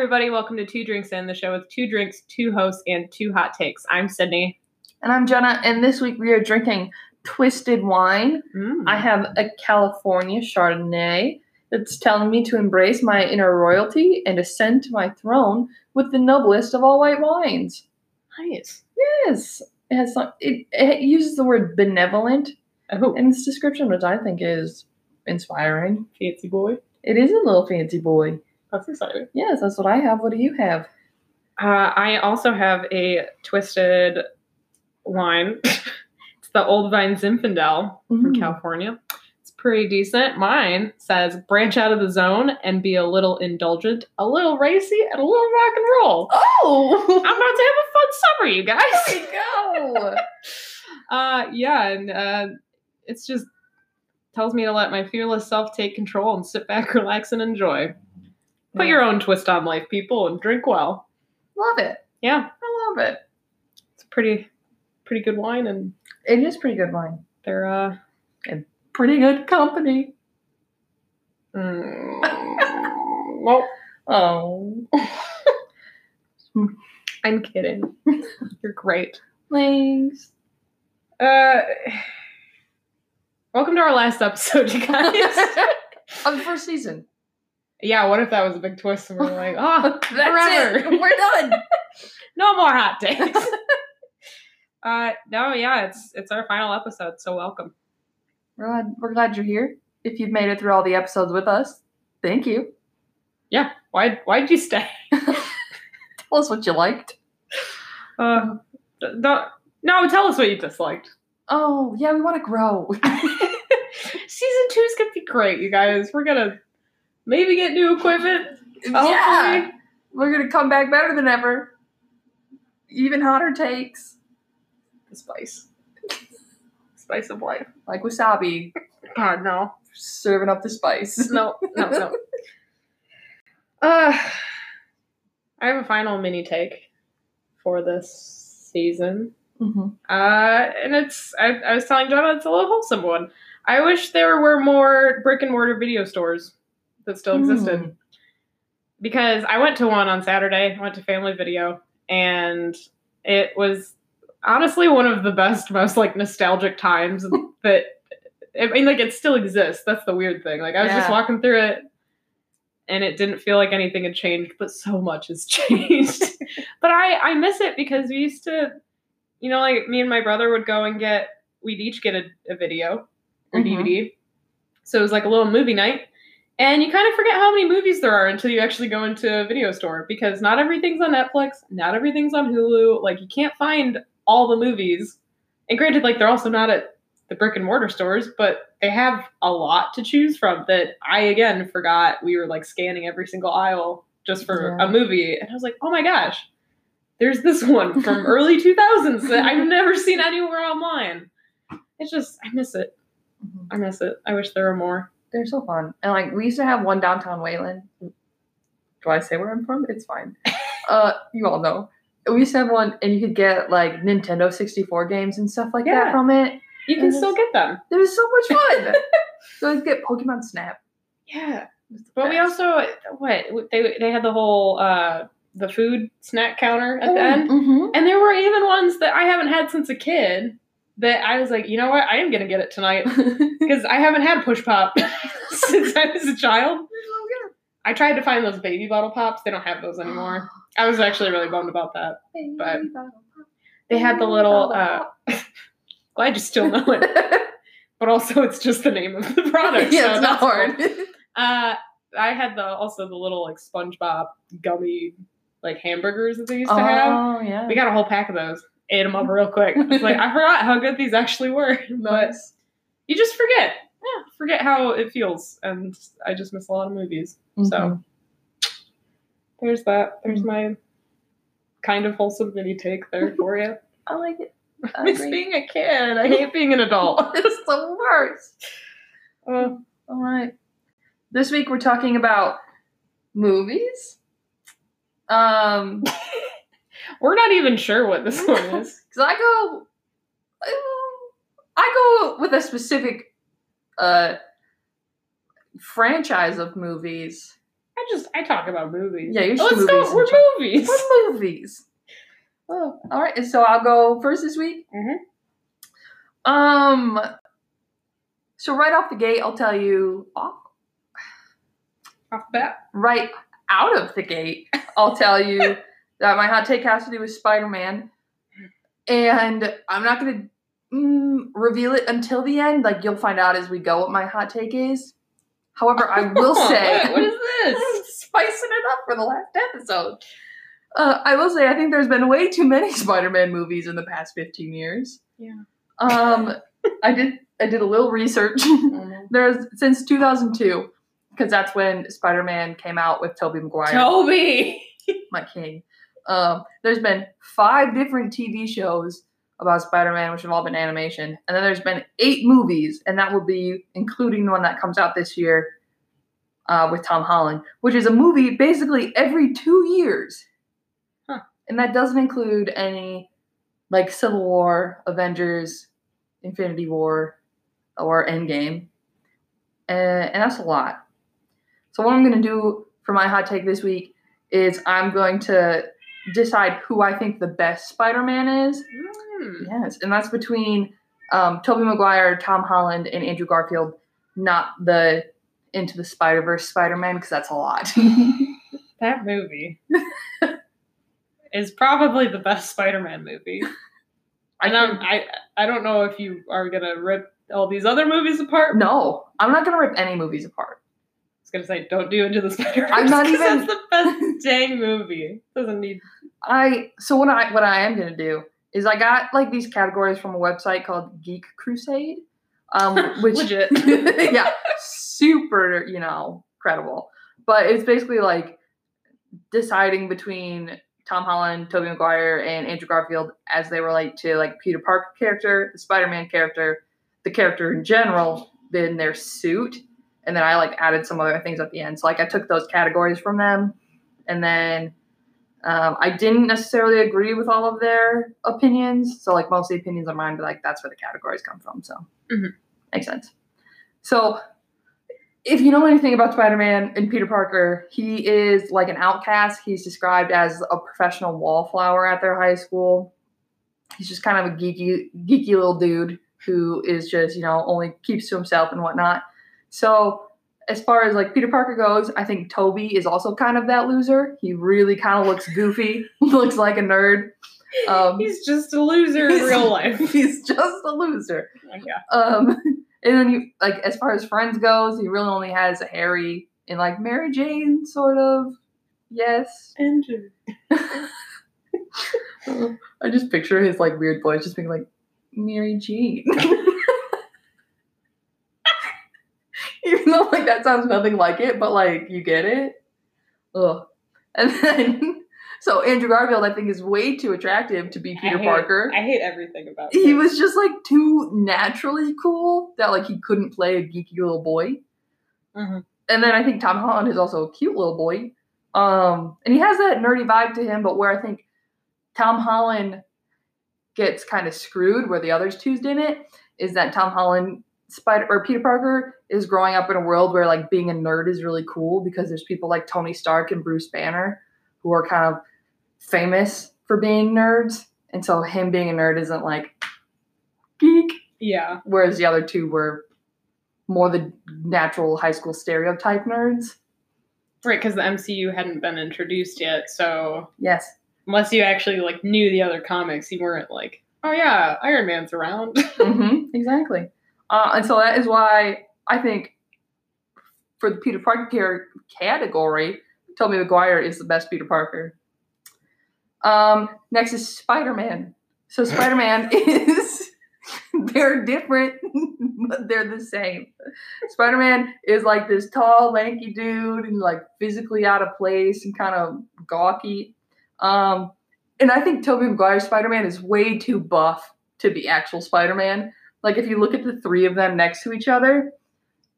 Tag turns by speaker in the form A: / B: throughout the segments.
A: everybody. Welcome to Two Drinks In, the show with two drinks, two hosts, and two hot takes. I'm Sydney.
B: And I'm Jenna, and this week we are drinking twisted wine.
A: Mm.
B: I have a California Chardonnay that's telling me to embrace my inner royalty and ascend to my throne with the noblest of all white wines.
A: nice.
B: Yes, it has some, it, it uses the word benevolent
A: Oh,
B: in its description, which I think is inspiring.
A: fancy boy.
B: It is a little fancy boy.
A: That's exciting.
B: Yes, that's what I have. What do you have?
A: Uh, I also have a twisted wine. it's the Old Vine Zinfandel from
B: Mm.
A: California. It's pretty decent. Mine says branch out of the zone and be a little indulgent, a little racy, and a little rock and roll.
B: Oh,
A: I'm about to have a fun summer, you guys.
B: there we go.
A: uh yeah and uh it's just tells me to let my fearless self take control and sit back relax and enjoy put your own twist on life people and drink well
B: Love it.
A: yeah
B: I love it.
A: it's pretty pretty good wine and
B: It is pretty good wine.
A: they're uh in
B: Pretty good company.
A: mm, well
B: Oh,
A: i'm kidding you're great
B: thanks.
A: uh welcome to our last episode you guys
B: Of the first season.
A: Yeah what if that was a big twist and we're like oh
B: That's
A: forever
B: it. We're done.
A: no more hot takes. uh, no, yeah, it's it's our final episode, so welcome.
B: We're glad, we're glad you're here. If you've made it through all the episodes with us, thank you.
A: Yeah, why why'd you stay?
B: Tell us what you liked.
A: Uh, don't, no, tell us what you disliked.
B: Oh, yeah, we want to grow.
A: Season two is gonna be great, you guys. We're gonna maybe get new equipment.
B: yeah.
A: Hopefully.
B: We're going to come back better than ever. Even hotter takes.
A: The spice, spice of life.
B: Like wasabi,
A: God no,
B: serving up the spice.
A: no, no, no. Uh, I have a final mini take for this season.
B: hmm
A: Uh, and it's I, I was telling Jenna it's a little wholesome one. I wish there were more brick and mortar video stores that still existed.
B: Mm.
A: Because I went to one on Saturday, I went to Family Video, and it was honestly one of the best, most like nostalgic times that I mean like it still exists. That's the weird thing. Like I was just walking through it and it didn't feel like anything had changed, but so much has changed. but I I miss it because we used to you know, like me and my brother would go and get, we'd each get a, a video or
B: Mhm.
A: DVD. So it was like a little movie night. And you kind of forget how many movies there are until you actually go into a video store because not everything's on Netflix, not everything's on Hulu. Like you can't find all the movies. And granted, like they're also not at the brick and mortar stores, but they have a lot to choose from that I again forgot we were like scanning every single aisle just for
B: Yeah.
A: a movie. And I was like, oh my gosh, there's this one from early 2000s that I've never seen anywhere online. It's just, I miss it.
B: Mhm.
A: I miss it. I wish there were more.
B: They're so fun. And like we used to have one downtown Wayland. Do I say where I'm from? It's fine. uh, you all know. We used to have one, and you could get like Nintendo 64 games and stuff like
A: Yeah.
B: that from it.
A: You can still get them.
B: It was so much fun. so let's get Pokemon Snap.
A: Yeah.
B: It was the
A: But we also, what? They, they had the whole, uh, the food snack counter at the end.
B: Mhm.
A: And there were even ones that I haven't had since a kid that I was like, you know what? I am going to get it tonight because I haven't had push pop since I was a child. I tried to find those baby bottle pops. They don't have those anymore. I was actually really bummed about that. But They had the little, uh, glad you still know it, but also it's just the name of the product.
B: yeah,
A: so
B: it's not
A: that's cool.
B: hard.
A: Uh, I had the also the little like SpongeBob gummy like hamburgers that they used to have.
B: oh yeah.
A: We got a whole pack of those. Ate them up real quick. I was like, I forgot how good these actually were. But you just forget. Yeah, forget how it feels. And I just miss a lot of movies. So
B: Mhm.
A: there's that. There's my kind of wholesome mini take there for you.
B: I like it.
A: I miss being a kid. I hate being an adult.
B: it's the worst.
A: Uh,
B: All right. This week we're talking about movies. Um,
A: we're not even sure what this one is.
B: because I go, I go with a specific uh franchise of movies.
A: I just I talk about movies.
B: Yeah, you're
A: Let's
B: movies
A: go. We're
B: general.
A: movies.
B: What movies? Oh, all right. So I'll go first this week.
A: Mhm.
B: Um. So right off the gate, I'll tell you. Off,
A: Off the bat.
B: right out of the gate, I'll tell you that my hot take has to do with Spider Man, and I'm not gonna mm, reveal it until the end. Like you'll find out as we go what my hot take is. However, I will say
A: what, is this?
B: spicing it up for the last episode. Uh, I will say I think there's been way too many Spider-Man movies in the past 15 years.
A: Yeah.
B: Um, I did I did a little research. there's since 2002 because that's when Spider-Man came out with Tobey Maguire,
A: Toby.
B: my king. Um, there's been five different TV shows about Spider-Man, which have all been animation, and then there's been eight movies, and that will be including the one that comes out this year uh, with Tom Holland, which is a movie basically every two years,
A: Huh.
B: and that doesn't include any like Civil War, Avengers, Infinity War, or Endgame, and, and that's a lot. So what I'm gonna do for my hot take this week is I'm going to decide who I think the best Spider-Man is.
A: Hmm.
B: Yes, and that's between um, Tobey Maguire, Tom Holland, and Andrew Garfield, not the Into the Spider Verse Spider Man, because that's a lot.
A: That movie is probably the best Spider-Man movie. And I'm, I I don't know if you are gonna rip all these other movies apart.
B: no, I'm not gonna rip any movies apart.
A: Gonna say don't do Into the Spider Verse.
B: I'm not even-
A: That's the best dang movie. Doesn't need.
B: I so what I what I am gonna do is I got like these categories from a website called Geek Crusade, um, which
A: Legit.
B: yeah, super, you know, credible. But it's basically like deciding between Tom Holland, Tobey Maguire, and Andrew Garfield as they relate to like Peter Parker character, the Spider-Man character, the character in general, then their suit, and then I like added some other things at the end. So like I took those categories from them, and then um, I didn't necessarily agree with all of their opinions. So like mostly opinions are mine, but like that's where the categories come from. So
A: Mhm.
B: makes sense. So if you know anything about Spider-Man and Peter Parker, he is like an outcast. He's described as a professional wallflower at their high school. He's just kind of a geeky, geeky little dude who is just, you know, only keeps to himself and whatnot. So as far as like Peter Parker goes, I think Toby is also kind of that loser. He really kind of looks goofy, looks like a nerd. Um,
A: He's just a loser in real life.
B: He's just a loser.
A: Yeah.
B: Um, and then you like as far as friends goes, he really only has Harry and like Mary Jane, sort of. Yes.
A: Andrew.
B: I just picture his like weird voice just being like Mary Jane. Even though like that sounds nothing like it, but like you get it. Ugh. And then so Andrew Garfield I think is way too attractive to be Peter
A: I hate-
B: Parker.
A: I hate everything about him.
B: he was just like too naturally cool that like he couldn't play a geeky little boy.
A: Mhm.
B: And then I think Tom Holland is also a cute little boy. Um, and he has that nerdy vibe to him, but where I think Tom Holland gets kind of screwed, where the others two didn't, is that Tom Holland Spider or Peter Parker is growing up in a world where like being a nerd is really cool because there's people like Tony Stark and Bruce Banner who are kind of famous for being nerds. And so him being a nerd isn't like geek,
A: Yeah.
B: whereas the other two were more the natural high school stereotype nerds.
A: Right, because the MCU hadn't been introduced yet, so
B: Yes.
A: unless you actually like knew the other comics, you weren't like, oh yeah, Iron Man's around.
B: hmm exactly. Uh, and so that is why I think for the Peter Parker category, Tobey Maguire is the best Peter Parker. Um, next is Spider Man. So Spider Man is they're different, but they're the same. Spider Man is like this tall, lanky dude and like physically out of place and kind of gawky. Um, and I think Tobey Maguire's Spider Man is way too buff to be actual Spider Man. Like if you look at the three of them next to each other,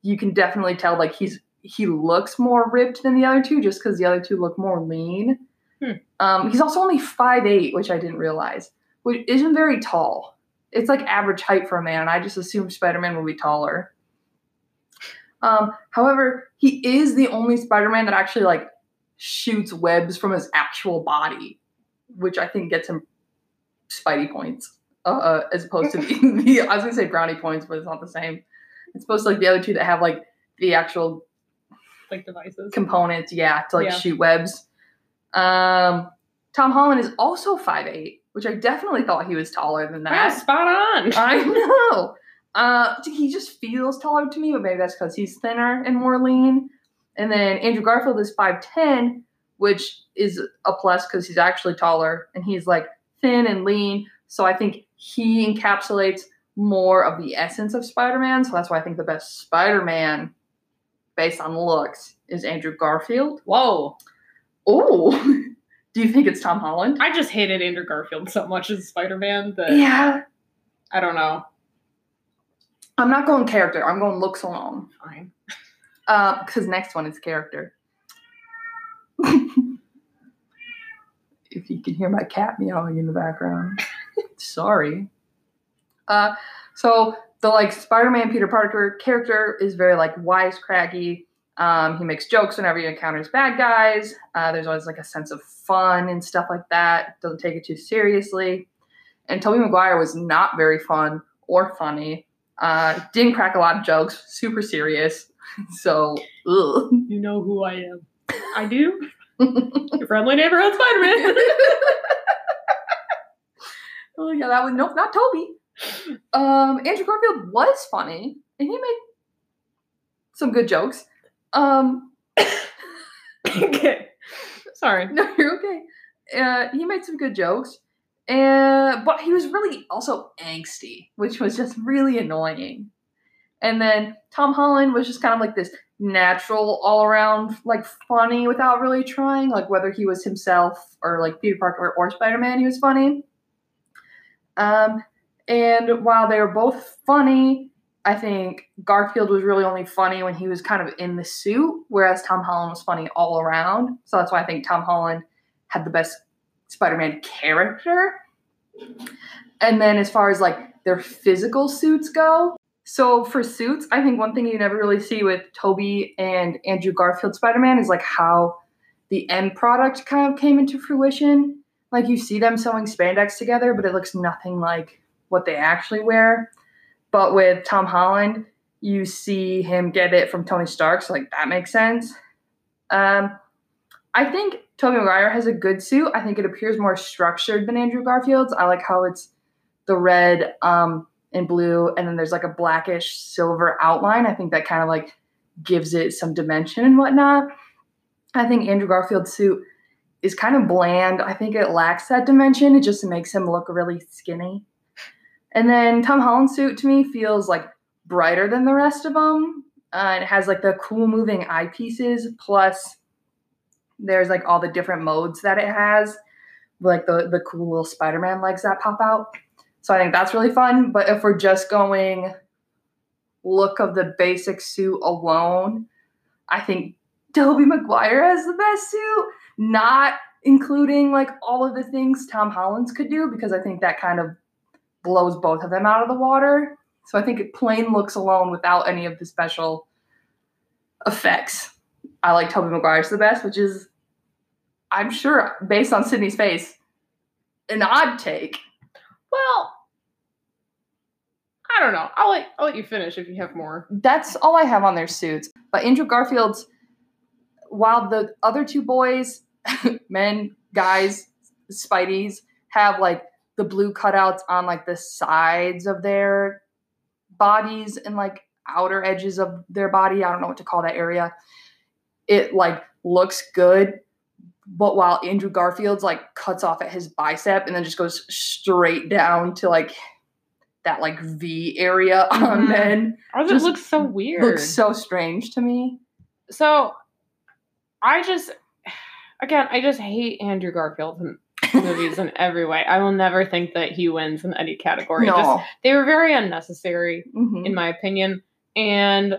B: you can definitely tell like he's he looks more ripped than the other two just because the other two look more lean.
A: Hmm.
B: Um, he's also only 5'8", which I didn't realize, which isn't very tall. It's like average height for a man. And I just assumed Spider Man would be taller. Um, however, he is the only Spider-Man that actually like shoots webs from his actual body, which I think gets him Spidey points, uh, as opposed to the, the I was gonna say brownie points, but it's not the same. It's supposed to like the other two that have like the actual
A: Like devices.
B: components, yeah, to like
A: Yeah.
B: shoot webs. Um, Tom Holland is also 5'8", which I definitely thought he was taller than
A: Wow,
B: that.
A: spot on.
B: I know. Uh, he just feels taller to me, but maybe that's because he's thinner and more lean. And then Andrew Garfield is 5'10", which is a plus because he's actually taller and he's like thin and lean. So I think he encapsulates more of the essence of Spider-Man. So that's why I think the best Spider-Man, based on looks, is Andrew Garfield.
A: Whoa.
B: Oh, do you think it's Tom Holland?
A: I just hated Andrew Garfield so much as Spider Man that
B: Yeah,
A: I don't know.
B: I'm not going character. I'm going looks alone.
A: Fine.
B: Uh, because next one is character. if you can hear my cat meowing in the background, sorry. Uh, so the like Spider-Man Peter Parker character is very like wisecracky. Um, he makes jokes whenever he encounters bad guys. Uh, there's always like a sense of fun and stuff like that. Doesn't take it too seriously. And Tobey Maguire was not very fun or funny. Uh, didn't crack a lot of jokes. Super serious. So, ugh.
A: You know who I am. I do. Your friendly neighborhood Spider Man.
B: oh yeah, that was nope, not Toby. Um, Andrew Garfield was funny, and he made some good jokes. Um,
A: okay. Sorry.
B: no, you're okay. Uh, he made some good jokes, and but he was really also angsty, which was just really annoying. And then Tom Holland was just kind of like this natural, all around like funny without really trying. Like whether he was himself or like Peter Parker or Spider Man, he was funny. Um, and while they were both funny, I think Garfield was really only funny when he was kind of in the suit, whereas Tom Holland was funny all around. So that's why I think Tom Holland had the best Spider-Man character. And then as far as like their physical suits go, so for suits, I think one thing you never really see with Toby and Andrew Garfield Spider-Man is like how the end product kind of came into fruition. Like you see them sewing spandex together, but it looks nothing like what they actually wear. But with Tom Holland, you see him get it from Tony Stark, so like that makes sense. Um, I think Tobey Maguire has a good suit. I think it appears more structured than Andrew Garfield's. I like how it's the red um, and blue, and then there's like a blackish silver outline. I think that kind of like gives it some dimension and whatnot. I think Andrew Garfield's suit is kind of bland. I think it lacks that dimension. It just makes him look really skinny. And then Tom Holland's suit to me feels like brighter than the rest of them. Uh, it has like the cool moving eyepieces, plus there's like all the different modes that it has, like the the cool little Spider-Man legs that pop out. So I think that's really fun. But if we're just going look of the basic suit alone, I think Tobey Maguire has the best suit, not including like all of the things Tom Holland's could do, because I think that kind of blows both of them out of the water. So I think it plain looks alone without any of the special effects. I like Tobey Maguire's the best, which is, I'm sure, based on Sydney's face, an odd take.
A: Well, I don't know. I'll let I'll let you finish if you have more.
B: That's all I have on their suits. But Andrew Garfield's, while the other two boys, men, guys, Spideys, have like the blue cutouts on like the sides of their bodies and like outer edges of their body. I don't know what to call that area. It like looks good. But while Andrew Garfield's like cuts off at his bicep and then just goes straight down to like that like V area on
A: Mhm.
B: men Just
A: it looks so weird.
B: looks so strange to me.
A: so I just again I just hate Andrew Garfield in movies in every way. I will never think that he wins in any category.
B: No.
A: Just, they were very unnecessary
B: Mhm.
A: in my opinion. And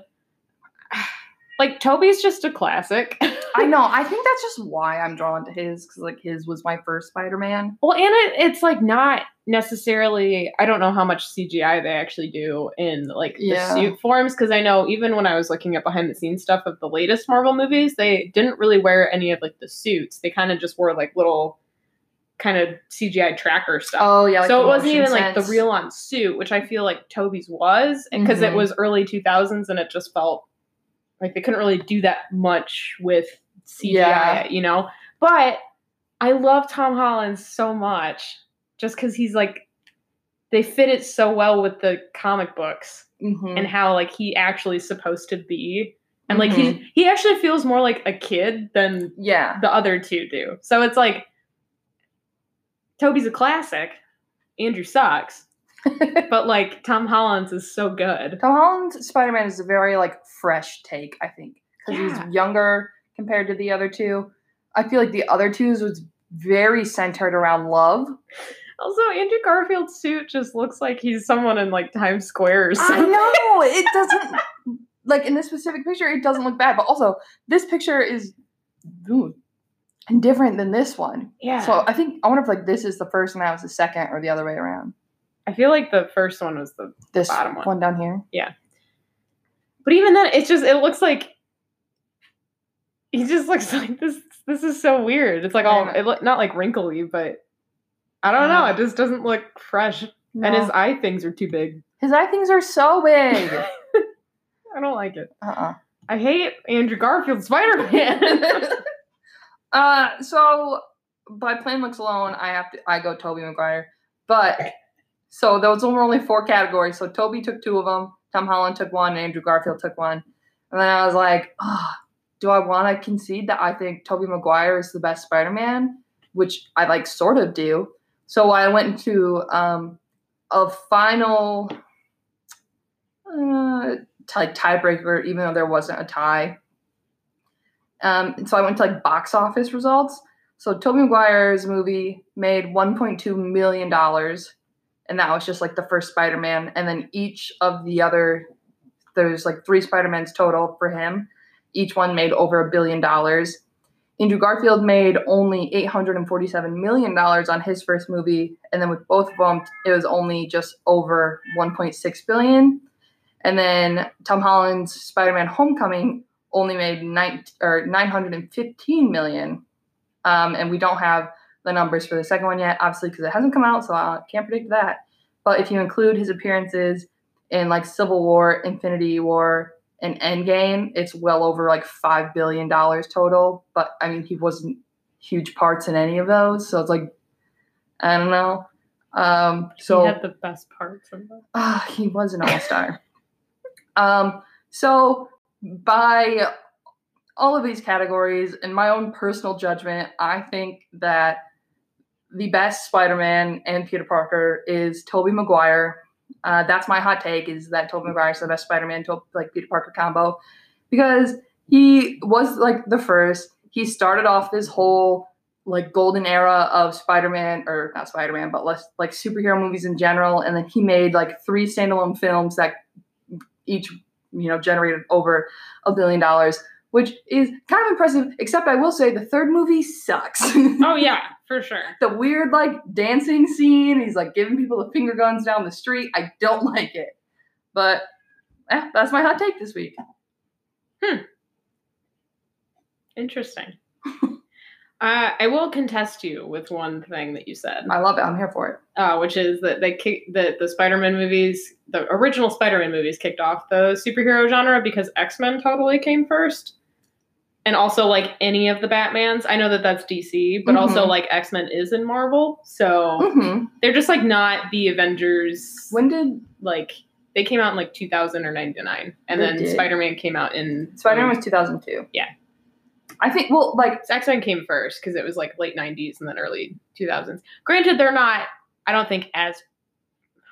A: like Toby's just a classic.
B: I know. I think that's just why I'm drawn to his because like his was my first Spider-Man.
A: Well, and it, it's like not necessarily. I don't know how much CGI they actually do in like
B: Yeah.
A: the suit forms because I know even when I was looking at behind the scenes stuff of the latest Marvel movies, they didn't really wear any of like the suits. They kind of just wore like little kind of CGI tracker stuff.
B: Oh yeah.
A: so it wasn't even like the real on suit, which I feel like Toby's was because
B: Mhm.
A: it was early 2000s and it just felt like they couldn't really do that much with CGI,
B: Yeah.
A: you know? But I love Tom Holland so much just because he's like, they fit it so well with the comic books
B: Mhm.
A: and how like he actually is supposed to be. And like
B: Mm-hmm.
A: he he actually feels more like a kid than
B: yeah.
A: the other two do. So it's like Toby's a classic, Andrew sucks, but like Tom Holland's is so good.
B: Tom Holland's Spider-Man is a very like fresh take, I think, because
A: Yeah.
B: he's younger compared to the other two. I feel like the other twos was very centered around love.
A: Also, Andrew Garfield's suit just looks like he's someone in like Times Square or
B: I know it doesn't like in this specific picture. It doesn't look bad, but also this picture is ooh, different than this one.
A: Yeah.
B: So I think I wonder if like this is the first and that was the second, or the other way around.
A: I feel like the first one was the
B: This
A: Bottom one.
B: one down here. Yeah.
A: But even then it's just it looks like he just looks like this this is so weird. It's like all it look not like wrinkly, but I don't know, it just doesn't look fresh. And his eye things are too big.
B: his eye things are so big.
A: I don't like it.
B: uh-uh.
A: I hate Andrew Garfield Spider Man.
B: uh, so by plain looks alone, I have to I go Tobey Maguire. But so those were only four categories. So Toby took two of them, Tom Holland took one, and Andrew Garfield took one. And then I was like, oh, do I want to concede that I think Tobey Maguire is the best Spider-Man? Which I like sort of do. So I went to um, a final uh, like tiebreaker, even though there wasn't a tie. Um, and so I went to like box office results. So Tobey Maguire's movie made 1.2 million dollars, and that was just like the first Spider-Man. And then each of the other, there's like three Spider-Mans total for him. Each one made over a billion dollars. Andrew Garfield made only 847 million dollars on his first movie, and then with both of them, it was only just over 1.6 billion. And then Tom Holland's Spider-Man: Homecoming only made nine or 915 million. Um, and we don't have the numbers for the second one yet, obviously, because it hasn't come out, so I can't predict that. But if you include his appearances in like Civil War, Infinity War, and Endgame, it's well over like five billion dollars total. But I mean, he wasn't huge parts in any of those, so it's like I don't know. Um, so
A: he had the best parts of them.
B: Ah, he was an all star. um, so by all of these categories, in my own personal judgment, I think that the best Spider-Man and Peter Parker is Tobey Maguire. Uh, that's my hot take: is that Tobey Maguire is the best Spider-Man, to- like Peter Parker combo, because he was like the first. He started off this whole like golden era of Spider-Man or not Spider-Man, but less like superhero movies in general. And then he made like three standalone films that each you know generated over a billion dollars, which is kind of impressive. Except I will say the third movie sucks.
A: Oh yeah, for sure.
B: the weird like dancing scene. He's like giving people the finger guns down the street. I don't like it. But eh, that's my hot take this week. Hmm.
A: Interesting. uh, I will contest you with one thing that you said,
B: I love it. I'm here for it.
A: uh, which is that they kick the the Spider-Man movies, the original Spider-Man movies, kicked off the superhero genre because X-Men totally came first, and also like any of the Batmans. I know that that's DC, but also
B: Mhm.
A: like X-Men is in Marvel, so
B: hmm
A: they're just like not the Avengers.
B: When did
A: like they came out in like 2000 or 99, and
B: They
A: then
B: did.
A: Spider-Man came out in
B: Spider-Man was 2002?
A: Yeah.
B: I think. Well, like
A: X Men came first because it was like late '90s and then early 2000s. Granted, they're not. I don't think as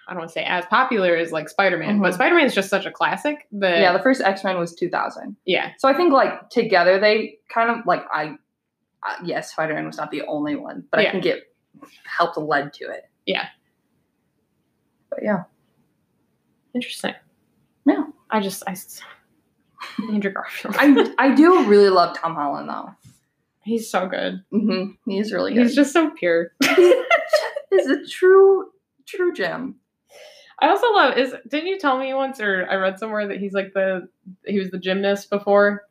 A: I don't want to say as popular as like Spider Man, but
B: Mhm.
A: Spider Man is just such a classic that
B: yeah, the first X-Men was 2000.
A: yeah,
B: So I think like together they kind of like I. Uh, yes, Spider-Man was not the only one, but
A: Yeah.
B: I think it helped led to it.
A: Yeah.
B: But yeah.
A: interesting.
B: Yeah.
A: I just I Andrew Garfield.
B: I I do really love Tom Holland though.
A: He's so good.
B: hmm He's really good.
A: He's just so pure.
B: He's a true true gem.
A: I also love is didn't you tell me once or I read somewhere that he's like the he was the gymnast before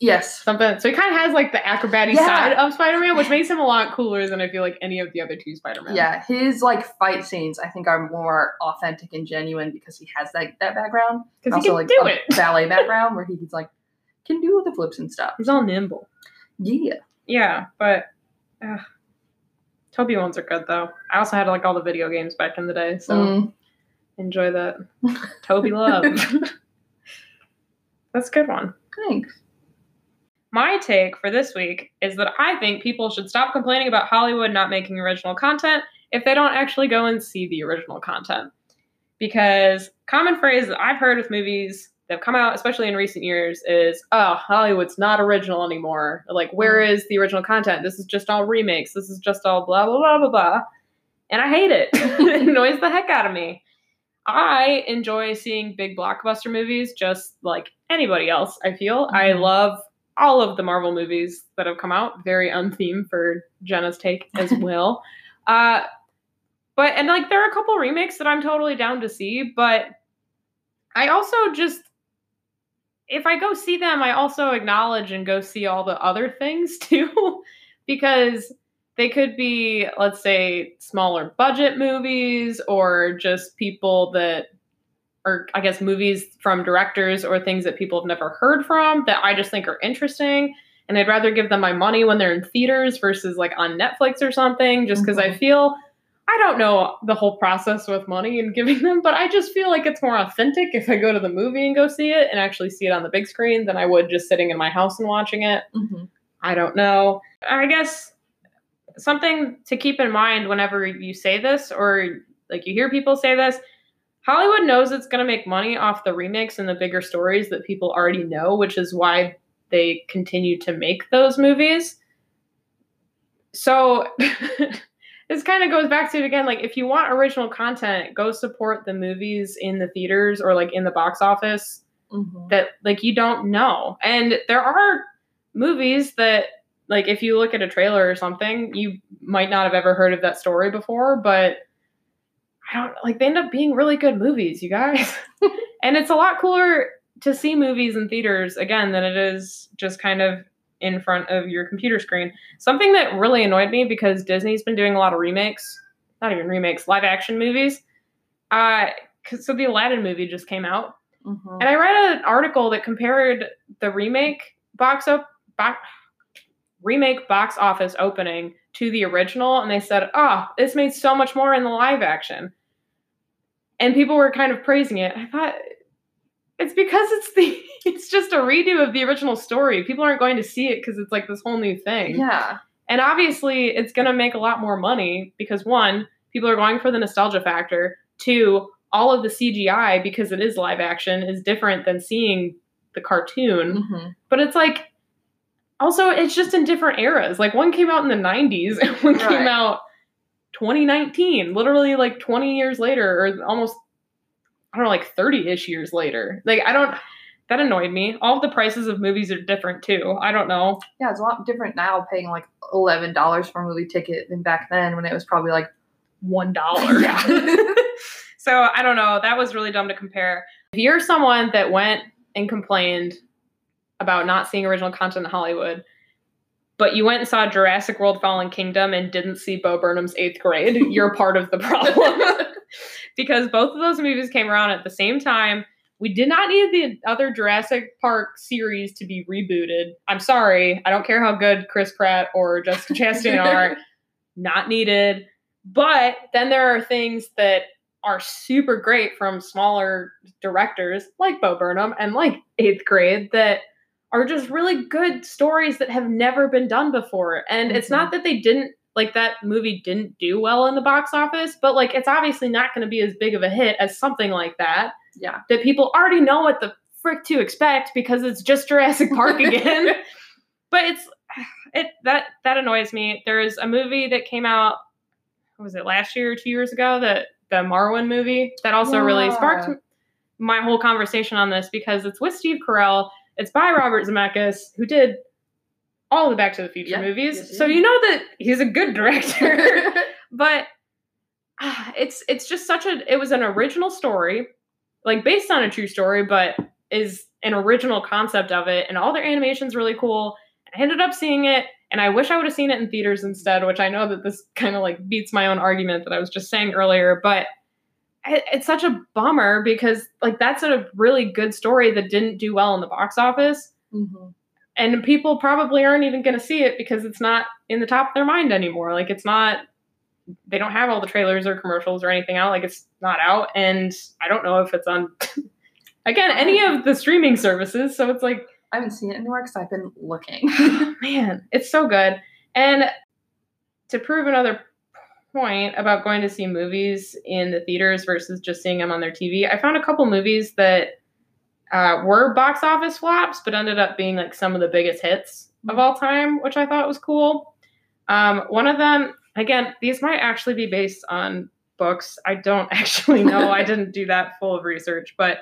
B: Yes.
A: something so he kind of has like the acrobatic
B: Yeah.
A: side of Spider-Man which makes him a lot cooler than I feel like any of the other two Spider-Man.
B: Yeah, his like fight scenes I think are more authentic and genuine because he has that that background.
A: because he can
B: like
A: do
B: a
A: it.
B: ballet background where he's like can do the flips and stuff.
A: He's all nimble.
B: Yeah.
A: Yeah, but uh, Toby ones are good though. I also had like all the video games back in the day, so
B: Mm.
A: Enjoy that. Toby love. That's a good one.
B: Thanks.
A: My take for this week is that I think people should stop complaining about Hollywood not making original content if they don't actually go and see the original content. Because common phrase that I've heard with movies that have come out, especially in recent years, is oh, Hollywood's not original anymore. Like, where mm. is the original content? This is just all remakes. This is just all blah blah blah blah blah. And I hate it. it annoys the heck out of me. I enjoy seeing big blockbuster movies just like anybody else, I feel. I
B: Mhm.
A: love all of the Marvel movies that have come out. Very untheme for Jenna's take as well. uh, but, and like, there are a couple remakes that I'm totally down to see, but I also just, if I go see them, I also acknowledge and go see all the other things too, because they could be, let's say, smaller budget movies or just people that or I guess movies from directors or things that people have never heard from that I just think are interesting. And I'd rather give them my money when they're in theaters versus like on Netflix or something, just because I
B: Mhm.
A: feel I don't know the whole process with money and giving them, but I just feel like it's more authentic if I go to the movie and go see it and actually see it on the big screen than I would just sitting in my house and watching it.
B: hmm
A: I don't know. I guess something to keep in mind whenever you say this or like you hear people say this, Hollywood knows it's going to make money off the remakes and the bigger stories that people already know, which is why they continue to make those movies. So this kind of goes back to it again like if you want original content, go support the movies in the theaters or like in the box office
B: hmm
A: that like you don't know. And there are movies that like if you look at a trailer or something, you might not have ever heard of that story before, but I don't like they end up being really good movies, you guys. and it's a lot cooler to see movies in theaters again than it is just kind of in front of your computer screen. Something that really annoyed me because Disney's been doing a lot of remakes, not even remakes, live action movies. Uh so the Aladdin movie just came out
B: hmm
A: and I read an article that compared the remake box up box remake box office opening to the original, and they said, "Oh, this made so much more in the live action." And people were kind of praising it. I thought it's because it's the it's just a redo of the original story. People aren't going to see it because it's like this whole new thing.
B: Yeah.
A: And obviously, it's going to make a lot more money because one, people are going for the nostalgia factor. Two, all of the CGI, because it is live action, is different than seeing the cartoon.
B: hmm
A: But it's like, also, it's just in different eras. Like, one came out in the 90s and one
B: Right.
A: came out 2019, literally like 20 years later, or almost, I don't know, like 30 ish years later. Like, I don't. That annoyed me. All the prices of movies are different too. I don't know.
B: Yeah, it's a lot different now paying like eleven dollars for a movie ticket than back then when it was probably like
A: one dollar.
B: Yeah.
A: so I don't know. That was really dumb to compare. If you're someone that went and complained about not seeing original content in Hollywood, but you went and saw Jurassic World Fallen Kingdom and didn't see Bo Burnham's eighth grade, you're part of the problem. because both of those movies came around at the same time. We did not need the other Jurassic Park series to be rebooted. I'm sorry. I don't care how good Chris Pratt or Jessica Chastain are. Not needed. But then there are things that are super great from smaller directors like Bo Burnham and like Eighth Grade that are just really good stories that have never been done before. And it's mm-hmm. not that they didn't like that movie didn't do well in the box office, but like it's obviously not going to be as big of a hit as something like that
B: yeah.
A: that people already know what the frick to expect because it's just Jurassic Park again. but it's it that that annoys me. There is a movie that came out what was it last year or two years ago that the Marwen movie that also really sparked my whole conversation on this because it's with Steve Carell It's by Robert Zemeckis, who did all the Back to the Future
B: Yeah,
A: movies.
B: yes,
A: so you know that he's a good director. but ah, it's it's just such a it was an original story, like based on a true story, but is an original concept of it, and all their animations really cool. I ended up seeing it, and I wish I would have seen it in theaters instead, which I know that this kind of like beats my own argument that I was just saying earlier, but it's such a bummer because like that's a really good story that didn't do well in the box office.
B: Mhm.
A: and people probably aren't even going to see it because it's not in the top of their mind anymore. Like it's not they don't have all the trailers or commercials or anything out. Like it's not out. And i don't know if it's on again any of the streaming services. So it's like
B: I haven't seen it anywhere because I've been looking.
A: man it's so good. And to prove another point about going to see movies in the theaters versus just seeing them on their tv i found a couple movies that uh, were box office flops but ended up being like some of the biggest hits of all time which i thought was cool. Um, one of them again these might actually be based on books. I don't actually know. I didn't do that full of research but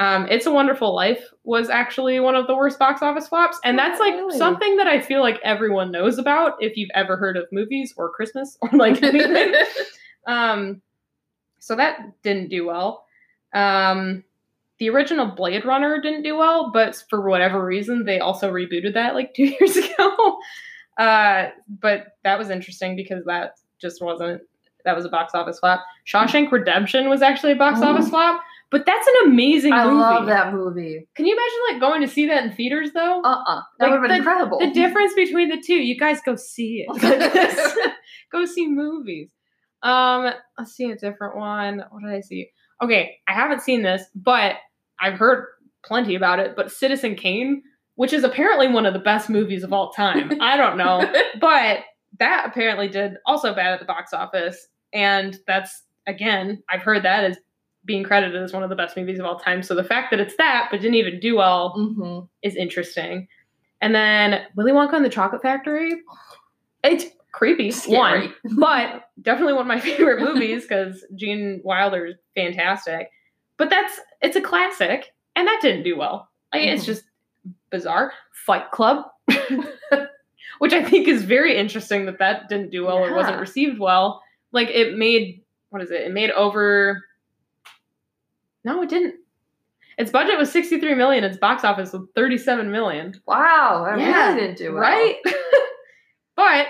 A: um, it's a wonderful life was actually one of the worst box office flops and that's like
B: Really?
A: something that i feel like everyone knows about if you've ever heard of movies or christmas or like anything um, so that didn't do well. Um, the original Blade Runner didn't do well, but for whatever reason, they also rebooted that like two years ago. Uh, but that was interesting because that just wasn't that was a box office flop. Shawshank Redemption was actually a box
B: Oh.
A: office flop, but that's an amazing
B: I
A: movie.
B: love that movie.
A: Can you imagine like going to see that in theaters though?
B: Uh uh
A: Like
B: That would have been
A: the-
B: incredible.
A: the difference between the two, you guys go see it. go see movies. Um, let's see a different one. What did I see? Okay, I haven't seen this, but I've heard plenty about it. But Citizen Kane, which is apparently one of the best movies of all time. I don't know, but that apparently did also bad at the box office, and that's again, I've heard that as being credited as one of the best movies of all time. So the fact that it's that but didn't even do well
B: hmm
A: is interesting. And then Willy Wonka and the Chocolate Factory. It's creepy, one, but definitely one of my favorite movies because Gene Wilder is fantastic. But that's it's a classic, and that didn't do well. Like, It's
B: Mhm.
A: just bizarre. Fight Club, which I think is very interesting that that didn't do well or wasn't received well. Like it made what is it? It made over. No, it didn't. Its budget was 63 million. Its box office was 37 million.
B: Wow, I
A: Yeah,
B: really didn't do well.
A: Right? but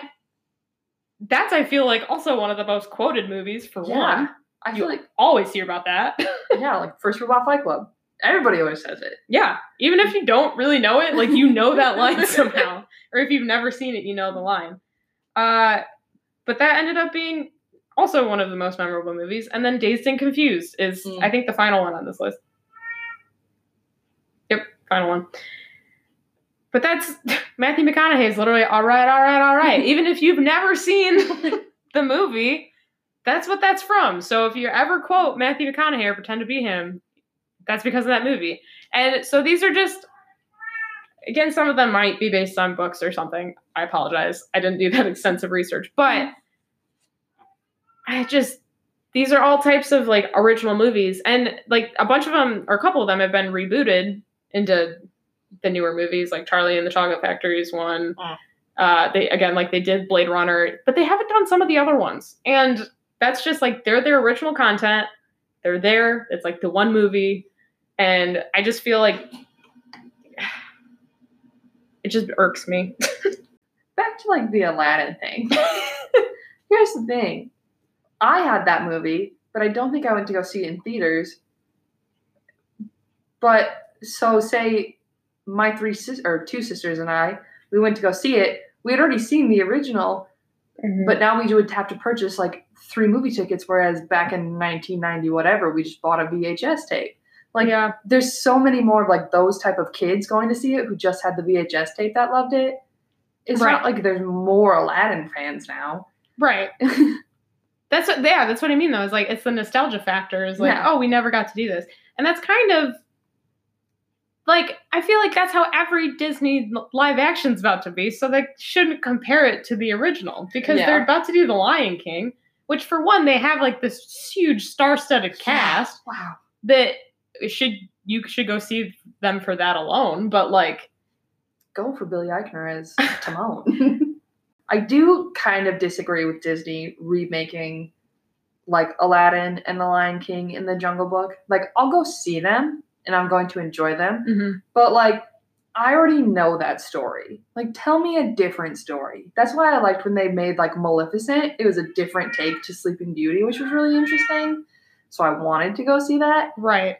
A: that's I feel like also one of the most quoted movies for
B: Yeah.
A: one.
B: I
A: You
B: feel like
A: always hear about that.
B: yeah, like first Robot Fight Club. Everybody always says it.
A: yeah. Even if you don't really know it, like you know that line somehow. Or if you've never seen it, you know the line. Uh but that ended up being also one of the most memorable movies. And then Dazed and Confused is
B: Mm.
A: I think the final one on this list. Yep, final one. But that's Matthew McConaughey is literally all right, all right, all right. Even if you've never seen the movie, that's what that's from. So if you ever quote Matthew McConaughey or pretend to be him, that's because of that movie. And so these are just again, some of them might be based on books or something. I apologize. I didn't do that extensive research, but I just these are all types of like original movies. And like a bunch of them or a couple of them have been rebooted into the newer movies like charlie and the chocolate factory is one.
B: Mm.
A: uh they again like they did blade runner but they haven't done some of the other ones. And that's just like they're their original content. They're there. It's like the one movie. And i just feel like it just irks me.
B: Back to like the Aladdin thing. Here's the thing. I had that movie, but I don't think I went to go see it in theaters. But so say my three sis- or two sisters and I, we went to go see it. We had already seen the original, mm-hmm. but now we would have to purchase like three movie tickets, whereas back in 1990, whatever, we just bought a VHS tape. Like,
A: yeah
B: there's so many more of like those type of kids going to see it who just had the VHS tape that loved it. It's
A: Right.
B: not like there's more Aladdin fans now.
A: right That's what, yeah, that's what I mean though. Is like it's the nostalgia factor. Is like,
B: Yeah.
A: oh, we never got to do this, and that's kind of like I feel like that's how every Disney live action's about to be. So they shouldn't compare it to the original because
B: Yeah.
A: they're about to do the Lion King, which for one they have like this huge star-studded cast
B: Wow.
A: that should you should go see them for that alone. But like,
B: Go for Billy Eichner as Timon. I do kind of disagree with Disney remaking like Aladdin and The Lion King and The Jungle Book. Like, I'll go see them and I'm going to enjoy them. Mm-hmm. But like, I already know that story. Like, tell me a different story. That's why I liked when they made like Maleficent. It was a different take to Sleeping Beauty, which was really interesting. So I wanted to go see that.
A: right.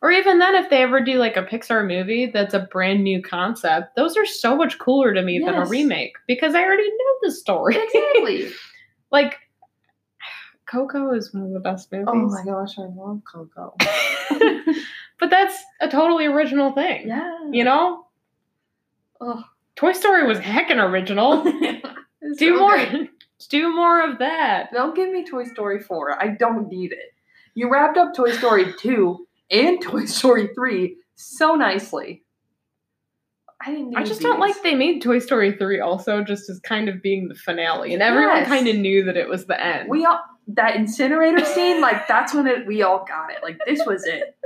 A: Or even then, if they ever do like a Pixar movie that's a brand new concept, those are so much cooler to me than a remake because I already know the story.
B: Exactly.
A: like, Coco is one of the best movies.
B: oh my gosh, I love Coco.
A: but that's a totally original thing.
B: yeah.
A: You know?
B: Ugh.
A: Toy Story was heckin' original. Do
B: so
A: more
B: good.
A: do more of that.
B: Don't give me Toy Story 4. I don't need it. You wrapped up Toy Story 2 and Toy Story 3 so nicely. I didn't
A: I just don't like they made Toy Story 3 also just as kind of being the finale. And everyone
B: Yes.
A: kind of knew that it was the end.
B: we all that incinerator scene, like that's when it we all got it. Like this was it.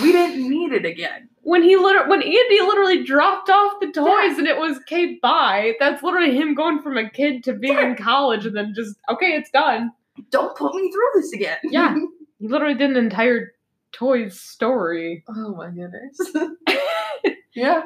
B: We didn't need it again.
A: when he literally when Andy literally dropped off the toys
B: Yeah.
A: and it was okay bye, that's literally him going from a kid to being in college and then just okay, it's done.
B: Don't put me through this again.
A: Yeah. He literally did an entire toys story.
B: oh my goodness. yeah.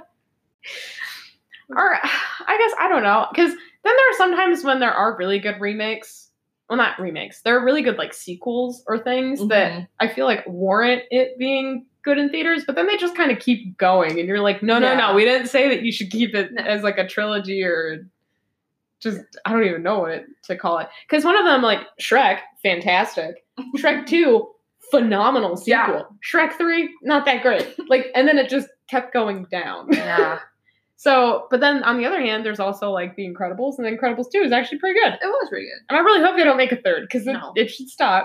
A: Or I guess I don't know because then there are sometimes when there are really good remakes. Well, not remakes. There are really good like sequels or things that
B: Mhm.
A: I feel like warrant it being good in theaters, but then they just kind of keep going, and you're like, no, no,
B: Yeah.
A: no, we didn't say that you should keep it
B: No.
A: as like a trilogy or just I don't even know what to call it. Because one of them, like Shrek, fantastic. Shrek Two, phenomenal sequel.
B: Yeah.
A: Shrek Three, not that great. Like, and then it just kept going down.
B: Yeah.
A: So, but then on the other hand, there's also like The Incredibles, and The Incredibles 2 is actually pretty good.
B: It was pretty good.
A: And I really hope they don't make a third because it,
B: No.
A: it should stop.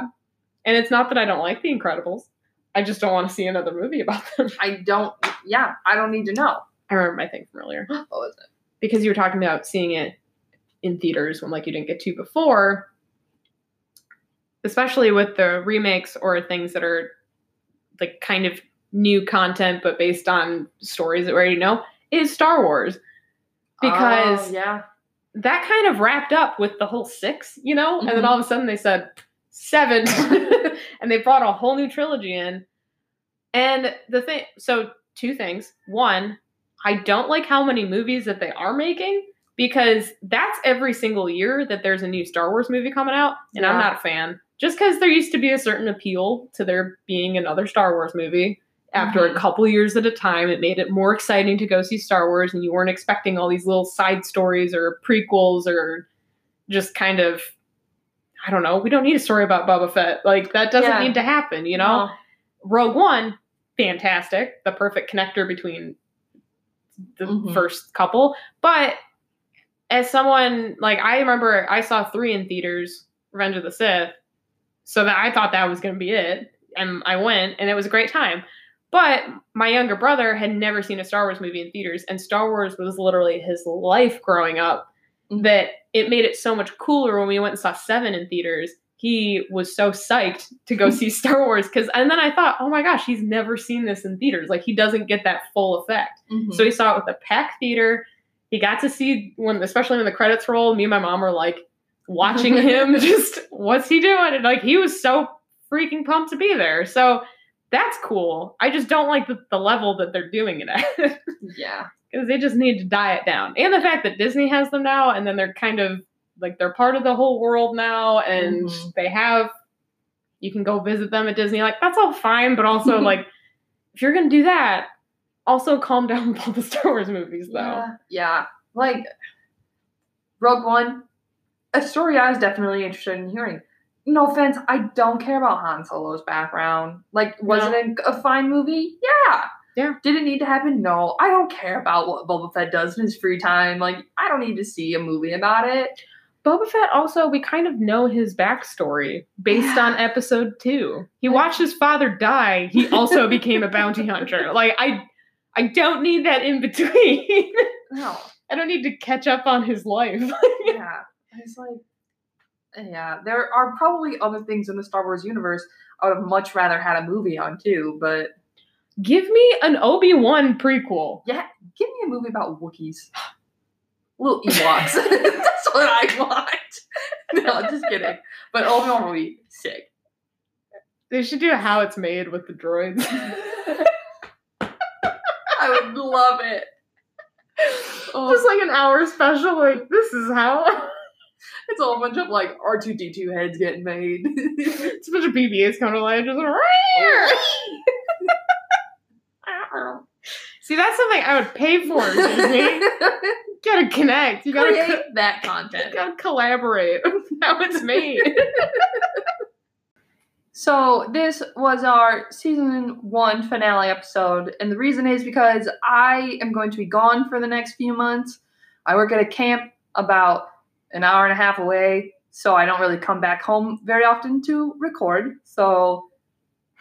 A: And it's not that I don't like The Incredibles, I just don't want to see another movie about them.
B: I don't yeah, I don't need to know.
A: I remember my thing from earlier
B: What was it?
A: because you were talking about seeing it in theaters when like you didn't get to before, especially with the remakes or things that are like kind of new content but based on stories that we already know, is Star Wars. Because
B: Oh, yeah.
A: that kind of wrapped up with the whole six, you know? And then
B: Mhm.
A: all of a sudden they said seven. and they brought a whole new trilogy in. And the thing, so two things. One, I don't like how many movies that they are making because that's every single year that there's a new Star Wars movie coming out. And I'm not a fan. Just because there used to be a certain appeal to there being another Star Wars movie. After a
B: Mhm.
A: couple years at a time, it made it more exciting to go see Star Wars, and you weren't expecting all these little side stories or prequels or just kind of, I don't know. We don't need a story about Boba Fett. Like that doesn't
B: Yeah.
A: need to happen, you know.
B: No.
A: Rogue One, fantastic, the perfect connector between the
B: Mhm.
A: first couple. But as someone like I remember, I saw three in theaters, Revenge of the Sith, so that I thought that was going to be it, and I went, and it was a great time. But my younger brother had never seen a Star Wars movie in theaters, and Star Wars was literally his life growing up.
B: Mhm.
A: That it made it so much cooler when we went and saw Seven in theaters. He was so psyched to go see Star Wars because, and then I thought, oh my gosh, he's never seen this in theaters. Like he doesn't get that full effect.
B: Mhm.
A: So he saw it with a packed theater. He got to see when, especially when the credits roll. Me and my mom were like watching him. just what's he doing? And like he was so freaking pumped to be there. So that's cool. I just don't like the, the level that they're doing it at
B: yeah.
A: because they just need to diet down. And the fact that Disney has them now, and then they're kind of like they're part of the whole world now, and
B: Mhm.
A: they have you can go visit them at Disney. Like that's all fine, but also like if you're gonna do that, also calm down with all the Star Wars movies though.
B: Yeah. Yeah. Like Rogue One, a story I was definitely interested in hearing. No offense, I don't care about Han Solo's background. Like, was
A: No.
B: it a, a fine movie? Yeah.
A: Yeah.
B: Did it need to happen? No. I don't care about what Boba Fett does in his free time. Like, I don't need to see a movie about it.
A: Boba Fett also we kind of know his backstory based
B: Yeah.
A: on episode two. He watched his father die. He also became a bounty hunter. Like I I don't need that in between.
B: No.
A: I don't need to catch up on his life.
B: It's like, yeah, there are probably other things in the Star Wars universe I would have much rather had a movie on too, but
A: Give me an Obi Wan prequel.
B: Yeah, give me a movie about Wookiees. Little Ewoks. That's what I want. No, just kidding. But Obi Wan will be sick.
A: They should do how it's made with the droids.
B: I would love it. Oh,
A: Just like an hour special, like this is how.
B: It's all a bunch of like R two D two heads getting made.
A: it's a bunch of BB-8s coming to life, just See, that's something I would pay for. You gotta connect. You gotta,
B: Create
A: co-
B: that
A: you
B: content.
A: gotta collaborate. how it's made.
B: So this was our season one finale episode, and the reason is because I am going to be gone for the next few months. I work at a camp about an hour and a half away, so I don't really come back home very often to record. So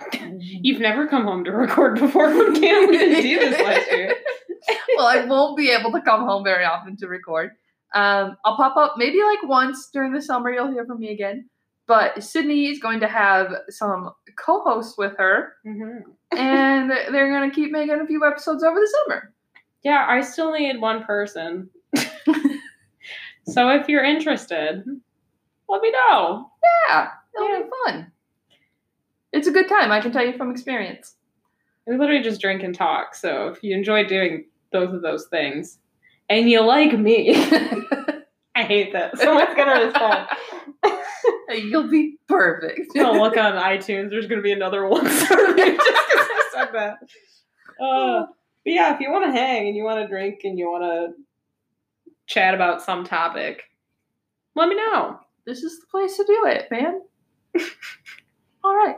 A: You've never come home to record before from camp. We didn't do this last year.
B: well, I won't be able to come home very often to record. Um, I'll pop up maybe like once during the summer. You'll hear from me again. But Sydney is going to have some co-hosts with her, and they're going to keep making a few episodes over the summer.
A: Yeah, I still need one person. So if you're interested, let me know.
B: Yeah, it'll
A: Yeah.
B: be fun. It's a good time. I can tell you from experience.
A: We literally just drink and talk. So if you enjoy doing both of those things, and you like me, I hate that. Someone's gonna respond.
B: You'll be perfect.
A: Gonna look on iTunes. There's gonna be another one star review just because I said that. Uh, but yeah, if you want to hang and you want to drink and you want to chat about some topic, let me know.
B: this is the place to do it, man. All right.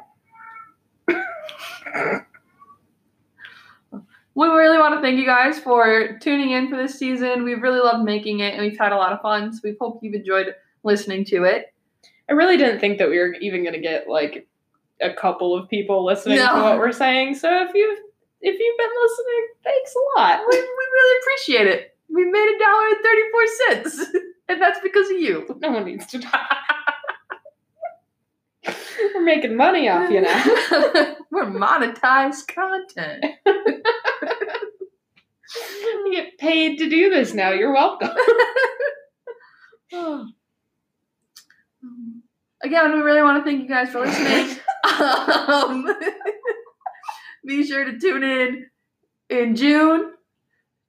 B: We really want to thank you guys for tuning in for this season. We've really loved making it and we've had a lot of fun. So we hope you've enjoyed listening to it.
A: I really didn't think that we were even gonna get like a couple of people listening to what we're saying. So if you've if you've been listening, thanks a lot.
B: We, we really appreciate it. We made a dollar and 34 cents. And that's because of you.
A: No one needs to talk. we're making money off you now.
B: We're monetized content.
A: You get paid to do this now. You're welcome.
B: Again, we really want to thank you guys for listening. um, be sure to tune in in June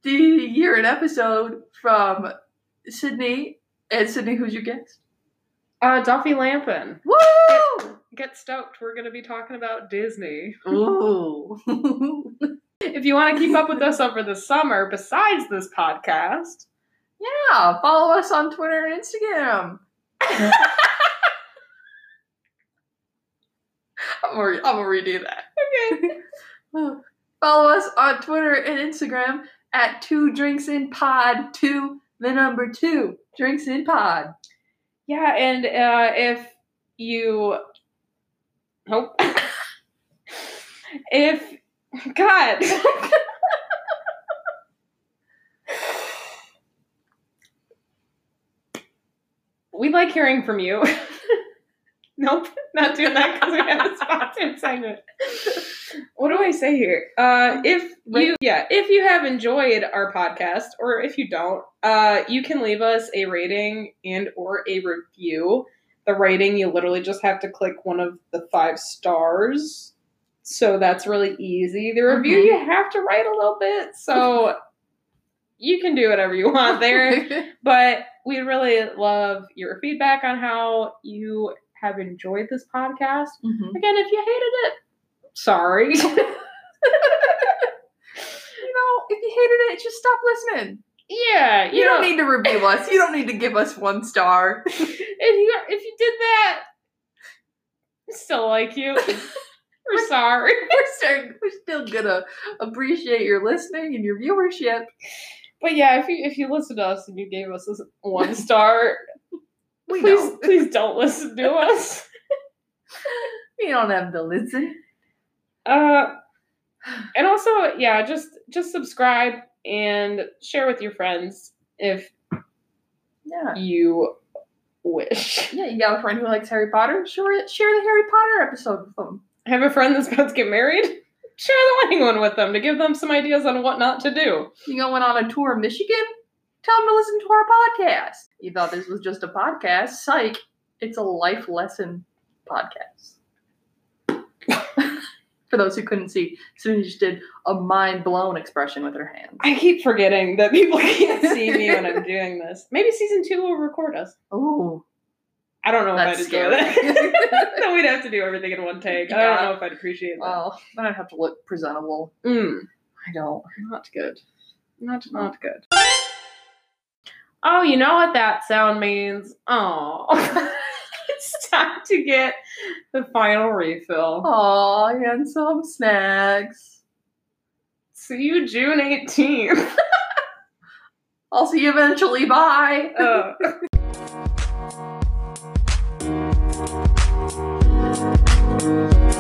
B: to hear an episode from Sydney. And Sydney, who's your guest?
A: Uh, Duffy Lampin.
B: Woo!
A: Get stoked. We're going to be talking about Disney.
B: Ooh.
A: If you want to keep up with us over the summer, besides this podcast,
B: yeah, follow us on Twitter and Instagram. I'm gonna, I'm gonna redo that.
A: okay.
B: Follow us on Twitter and Instagram at two drinks in pod two the number two drinks in pod.
A: Yeah, and uh, if you, nope, if God, we like hearing from you. nope, not doing that because we have a sponsored segment. What do I say here? Uh, if you, yeah, if you have enjoyed our podcast, or if you don't, uh, you can leave us a rating and or a review. The rating, you literally just have to click one of the five stars. So that's really easy. The review,
B: Mhm.
A: you have to write a little bit. So you can do whatever you want there. But we really love your feedback on how you have enjoyed this podcast.
B: Mhm.
A: Again, if you hated it, sorry.
B: You know, if you hated it, just stop listening.
A: yeah,
B: You,
A: you,
B: don't
A: know,
B: need to review us. You don't need to give us one star.
A: if you if you did that, I still like you. We're sorry.
B: we're still, we're still gonna appreciate your listening and your viewership.
A: But yeah, if you if you listen to us and you gave us this one star,
B: We
A: please
B: know.
A: please don't listen to us.
B: You don't have to listen.
A: Uh, and also, yeah, just just subscribe and share with your friends if
B: Yeah.
A: you wish.
B: Yeah, you got a friend who likes Harry Potter? Share, share the Harry Potter episode with them.
A: I have a friend that's about to get married. share the wedding one with them to give them some ideas on what not to do.
B: You going on a tour of Michigan? Tell them to listen to our podcast. You thought this was just a podcast? Psych. It's a life lesson podcast. For those who couldn't see, Susan just did a mind blown expression with her hands.
A: I keep forgetting that people can't see me when I'm doing this. Maybe season two will record us.
B: Oh,
A: I don't know
B: That's
A: if I'd enjoy that. then we'd have to do everything in one take. I don't know if I'd appreciate that.
B: well, then I'd have to look presentable.
A: Mm,
B: I don't.
A: not good. Not not good. Oh, you know what that sound means? Oh, it's time to get the final refill.
B: Aw, and some snacks.
A: See you June 18th.
B: I'll see you eventually. Bye.
A: Uh.